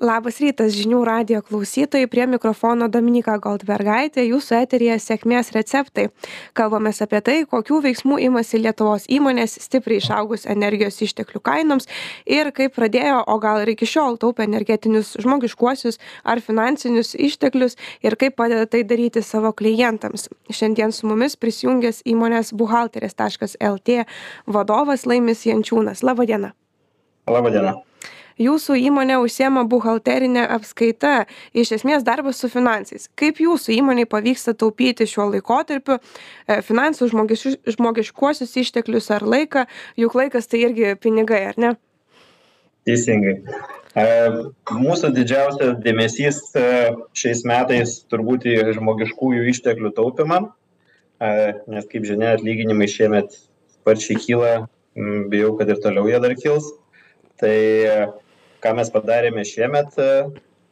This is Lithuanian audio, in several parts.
labas rytas žinių radijo klausytojai prie mikrofono dominyka goldbergaitė jūsų eteryje sėkmės receptai. Kalbamės apie tai kokių veiksmų imasi lietuvos įmonės stipriai išaugus energijos išteklių kainoms ir kaip pradėjo o gal ir iki šiol taupė energetinius žmogiškuosius ar finansinius išteklius ir kaip padeda tai daryti savo klientams. Šiandien su mumis prisijungęs įmonės buhalterės taškas lt vadovas laimis jančiūnas. Laba diena laba diena jūsų įmonė užsiema buhalterine apskaita iš esmės darbas su finansais. Kaip jūsų įmonei pavyksta taupyti šiuo laikotarpiu e, finansų žmogiš žmogiškuosius išteklius ar laiką? Juk laikas tai irgi pinigai ar ne? Teisingai. E, Mūsų didžiausias dėmesys e, šiais metais turbūt į žmogiškųjų išteklių taupimą, nes kaip žinia, atlyginimai šiemet sparčiai kyla, bijau, kad ir toliau jie dar kils. Tai ką mes padarėme šiemet e,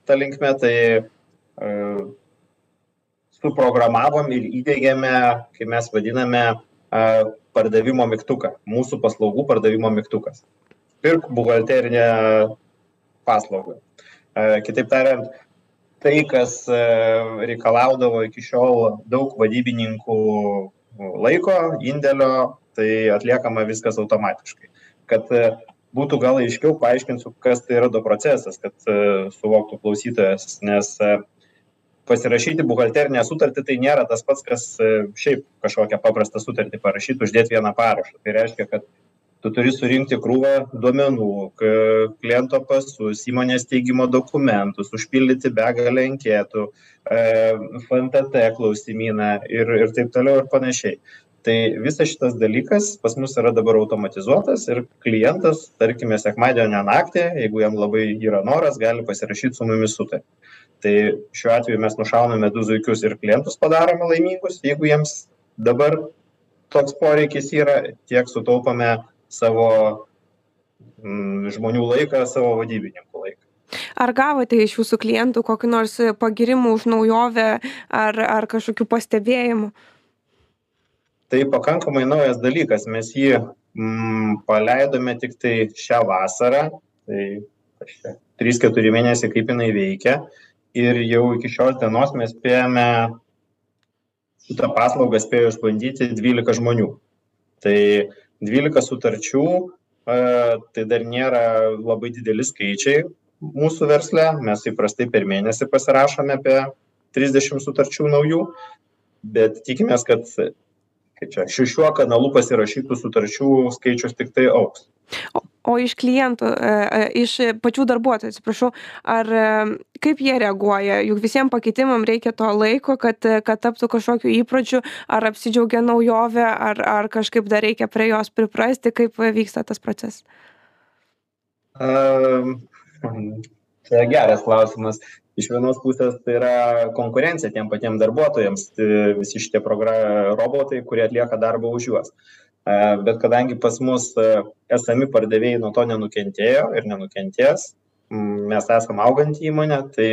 ta linkme, tai e, suprogramavom ir įdėgėme, kaip mes vadiname, e, pardavimo mygtuką, mūsų paslaugų pardavimo mygtukas. Pirk buhalterinę paslaugą. Kitaip tariant, tai, kas reikalaudavo iki šiol daug vadybininkų laiko, indėlio, tai atliekama viskas automatiškai. Kad būtų gal aiškiau paaiškinsiu, kas tai yra do procesas, kad e, suvoktų klausytojas, nes e, pasirašyti buhalterinę sutartį tai nėra tas pats, kas e, šiaip kažkokią paprastą sutartį parašyti, uždėti vieną parašą. Tai reiškia, kad tu turi surinkti krūvą duomenų, kliento pasus, įmonės teigimo dokumentus, užpildyti begalę ankėtų, FNTT klausimyną ir, ir taip toliau ir panašiai tai visas šitas dalykas pas mus yra dabar automatizuotas ir klientas tarkime sekmadienio naktį jeigu jam labai yra noras gali pasirašyt su mumis sutartį. Tai šiuo atveju mes nušauname du zuikius ir klientus padarome laimingus. Jeigu jiems dabar toks poreikis yra tiek sutaupome savo mm, žmonių laiką savo vadybininkų laiką. Ar gavote iš jūsų klientų kokį nors pagirimų už naujovę ar, ar kažkokių pastebėjimų? Tai pakankamai naujas dalykas. Mes jį mm, paleidome tik tai šią vasarą. Tai kažkiek trys keturi mėnesiai kaip jinai veikia. Ir jau iki šios dienos mes spėjome šitą paslaugą spėjo išbandyti 12 žmonių. Tai 12 sutarčių, e, tai dar nėra labai dideli skaičiai mūsų versle, mes įprastai per mėnesį pasirašome apie 30 sutarčių naujų, bet tikimės, kad kaip čia šiuo šiuo kanalu pasirašytų sutarčių skaičius tiktai augs. O, o iš klientų, e, e, iš pačių darbuotojų, atsiprašau, ar e, kaip jie reaguoja, juk visiems pakeitimam reikia to laiko, kad, kad taptų kažkokiu įpročiu, ar apsidžiaugia naujovė, ar, ar kažkaip dar reikia prie jos priprasti, kaip vyksta tas procesas? Um, tai geras klausimas iš vienos pusės tai yra konkurencija tiem patiem darbuotojams tai visi šitie progra robotai kurie atlieka darbą už juos. E, bet kadangi pas mus e, esami pardavėjai nuo to nenukentėjo ir nenukentės mes esam auganti įmonė tai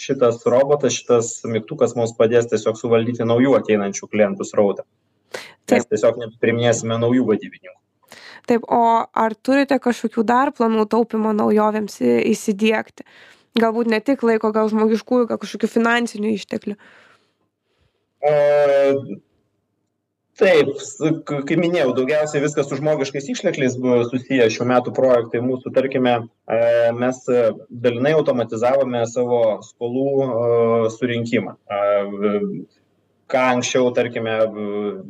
šitas robotas šitas mygtukas mums padės tiesiog suvaldyti naujų ateinančių klientų srautą. Mes tiesiog nepriiminėsime naujų vadybininkų. Taip, o ar turite kažkokių dar planų taupimo naujovėms įsidėkti? Galbūt ne tik laiko gal žmogiškųjų gal kažkokių finansinių išteklių e, Taip, kaip minėjau, daugiausiai viskas su žmogiškais ištekliais buvo susiję šiuo metu projektai mūsų, tarkime, e, mes dalinai automatizavome savo skolų e, surinkimą. Ką anksčiau, tarkime,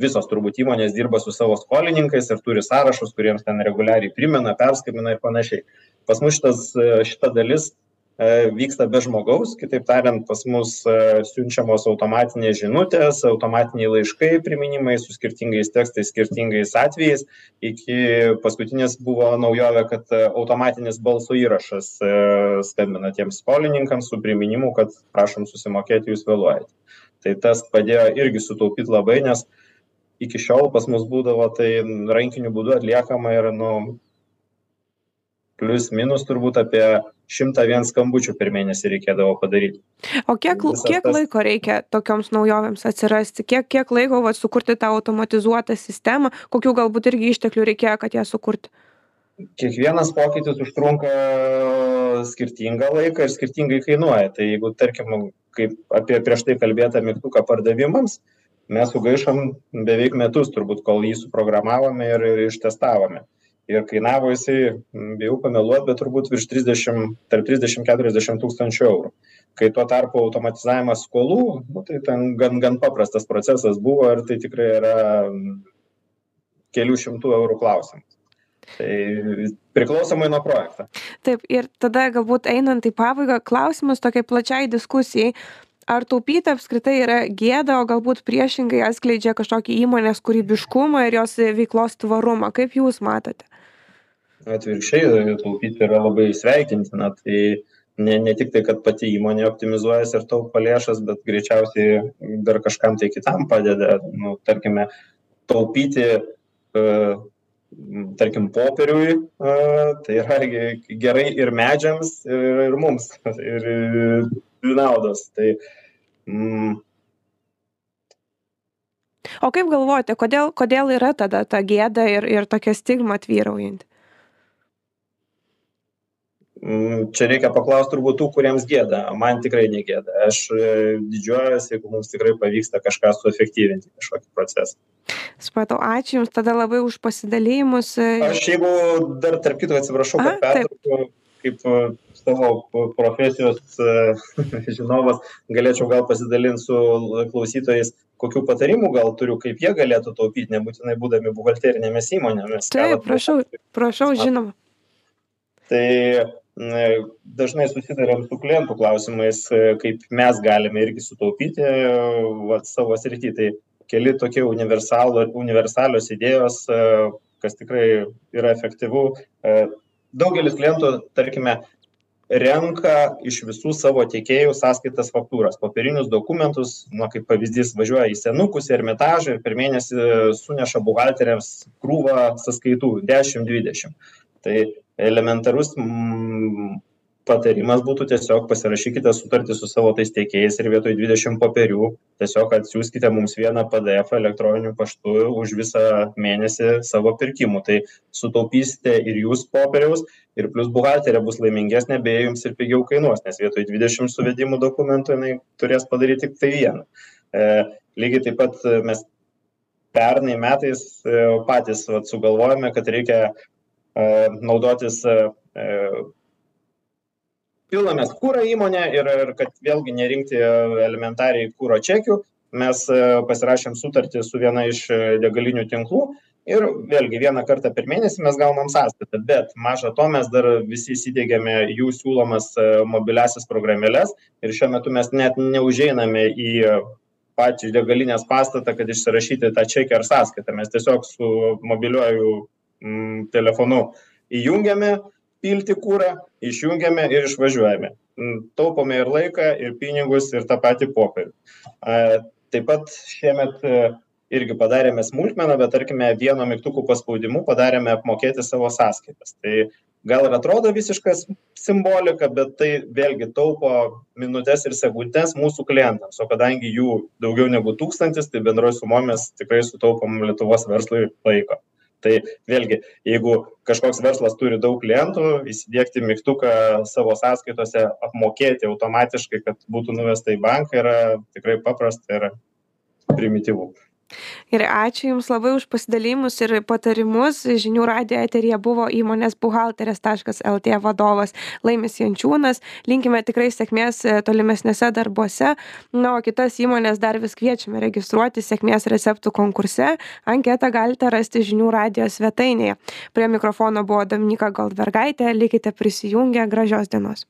visos turbūt įmonės dirba su savo skolininkais ir turi sąrašus, kuriems ten reguliariai primena, perskambina ir panašiai. Pas mus šitas, šita dalis E, vyksta be žmogaus. Kitaip tariant pas mus e, siunčiamos automatinės žinutės automatiniai laiškai priminimai su skirtingais tekstais skirtingais atvejais. Iki paskutinės buvo naujovė kad automatinis balso įrašas e, skambina tiems skolininkams su priminimu kad prašom susimokėti jūs vėluojate. Tai tas padėjo irgi sutaupyt labai nes iki šiol pas mus būdavo tai rankiniu būdu atliekama ir nu plius minus turbūt apie šimtą vien skambučių per mėnesį reikėdavo padaryti. O kiek, Visas kiek tas... laiko reikia tokioms naujovėms atsirasti? Kiek, kiek laiko va, sukurti tą automatizuotą sistemą? Kokių galbūt irgi išteklių reikėjo, kad ją sukurti? kiekvienas pokytis užtrunka skirtingą laiką ir skirtingai kainuoja tai jeigu tarkim kaip apie prieš tai kalbėtą mygtuką pardavimams mes sugaišom beveik metus turbūt kol jį suprogramavome ir ir ištestavome ir kainavo jisai bijau pameluot bet turbūt virš trisdešim tarp trisdešim keturiasdešim tūkstančių eurų. Kai tuo tarpu automatizavimas skolų nu tai ten gan gan paprastas procesas buvo ir tai tikrai yra kelių šimtų eurų klausimas. Tai priklausomai nuo projekto. Taip ir tada galbūt einant į pabaigą klausimas tokiai plačiai diskusijai. Ar taupyti apskritai yra gėda o galbūt priešingai atskleidžia kažkokį įmonės kūrybiškumą ir jos veiklos tvarumą? Kaip jūs matote atvirkščiai taupyti yra labai sveikintina. Tai ne ne tik tai kad pati įmonė optimizuojasi ir taupo lėšas bet greičiausiai dar kažkam tai kitam padeda. Nu tarkime taupyti e, tarkim popieriui a tai yra ge gerai ir medžiams ir ir mums ir naudos. Tai mm. O kaip galvojate kodėl kodėl yra tada ta gėda ir ir tokia stigma tvyraujanti čia reikia paklaust turbūt tų kuriems gėda. Man tikrai negėda. Aš e, didžiuojuosi jeigu mums tikrai pavyksta kažką suefektyvinti kažkokį procesą. Supratau. Ačiū jums tada labai už pasidalijimus. E, aš jeigu dar tarp kitko atsiprašau kad pertraukiau kaip e, savo profesijos žinovas galėčiau gal pasidalint su klausytojais kokių patarimų gal turiu kaip jie galėtų taupyt nebūtinai būdami buhalterinėmis įmonėmis. Taip prašau prašau žinoma. Tai dažnai susiduriam su klientų klausimais kaip mes galime irgi sutaupyti vat savo srity. Tai keli tokie universalios idėjos kas tikrai yra efektyvu. Daugelis klientų tarkime renka iš visų savo tiekėjų sąskaitas faktūras popierinius dokumentus. Na kaip pavyzdys važiuoja į senukus į ermitažą ir per mėnesį suneša buhalteriams krūvą sąskaitų dešim dvidešim tai elementarus mm, patarimas būtų tiesiog pasirašykite sutartį su savo tais tiekėjais ir vietoj dvidešim popierių tiesiog atsiųskite mums vieną pdefą elektroniniu paštu už visą mėnesį savo pirkimų. Tai sutaupysite ir jūs popieriaus ir plius buhalterė bus laimingesnė beje jums ir pigiau kainuos nes vietoj dvidešim suvedimų dokumentų jinai turės padaryt tiktai vieną. E, lygiai taip pat mes pernai metais e, patys vat sugalvojome kad reikia naudotis e, e, pilamės kurą įmonę ir, ir kad vėlgi nerinkti elementariai kūro čekių, mes pasirašėm sutartį su viena iš degalinių tinklų ir vėlgi vieną kartą per mėnesį mes gaunam sąskaitą, bet maža to mes dar visi įsidėgiame jų siūlomas mobiliasis programėlės ir šiuo metu mes net neužeiname į patį degalinės pastatą, kad išsirašyti tą čekį ar sąskaitą. Mes tiesiog su mobiliuoju mm, telefonu įjungiame pilti kūrą, išjungiame ir išvažiuojame. Mm, taupome ir laiką, ir pinigus, ir tą patį popierių. Taip pat šiemet e, irgi padarėme smulkmeną, bet tarkime vieno mygtukų paspaudimu padarėme apmokėti savo sąskaitas. Tai gal ir atrodo visiškas simbolika, bet tai vėlgi taupo minutės ir sekundės mūsų klientams, o kadangi jų daugiau negu tūkstantis, tai bendroji sumomis tikrai sutaupom Lietuvos verslui laiko tai vėlgi jeigu kažkoks verslas turi daug klientų įsidiegti mygtuką savo sąskaitose apmokėti automatiškai kad būtų nuvesta į banką yra tikrai paprasta ir primityvu Gerai, ačiū Jums labai už pasidalėjimus ir patarimus. Žinių radio eterija buvo įmonės buhalterės.lt vadovas Laimis Jančiūnas. Linkime tikrai sėkmės e, tolimesnėse darbuose. Na, o kitas įmonės dar vis kviečiame registruoti sėkmės receptų konkurse. Anketą galite rasti žinių radio svetainėje. Prie mikrofono buvo Dominika Goldbergaitė. Likite prisijungę. Gražios dienos.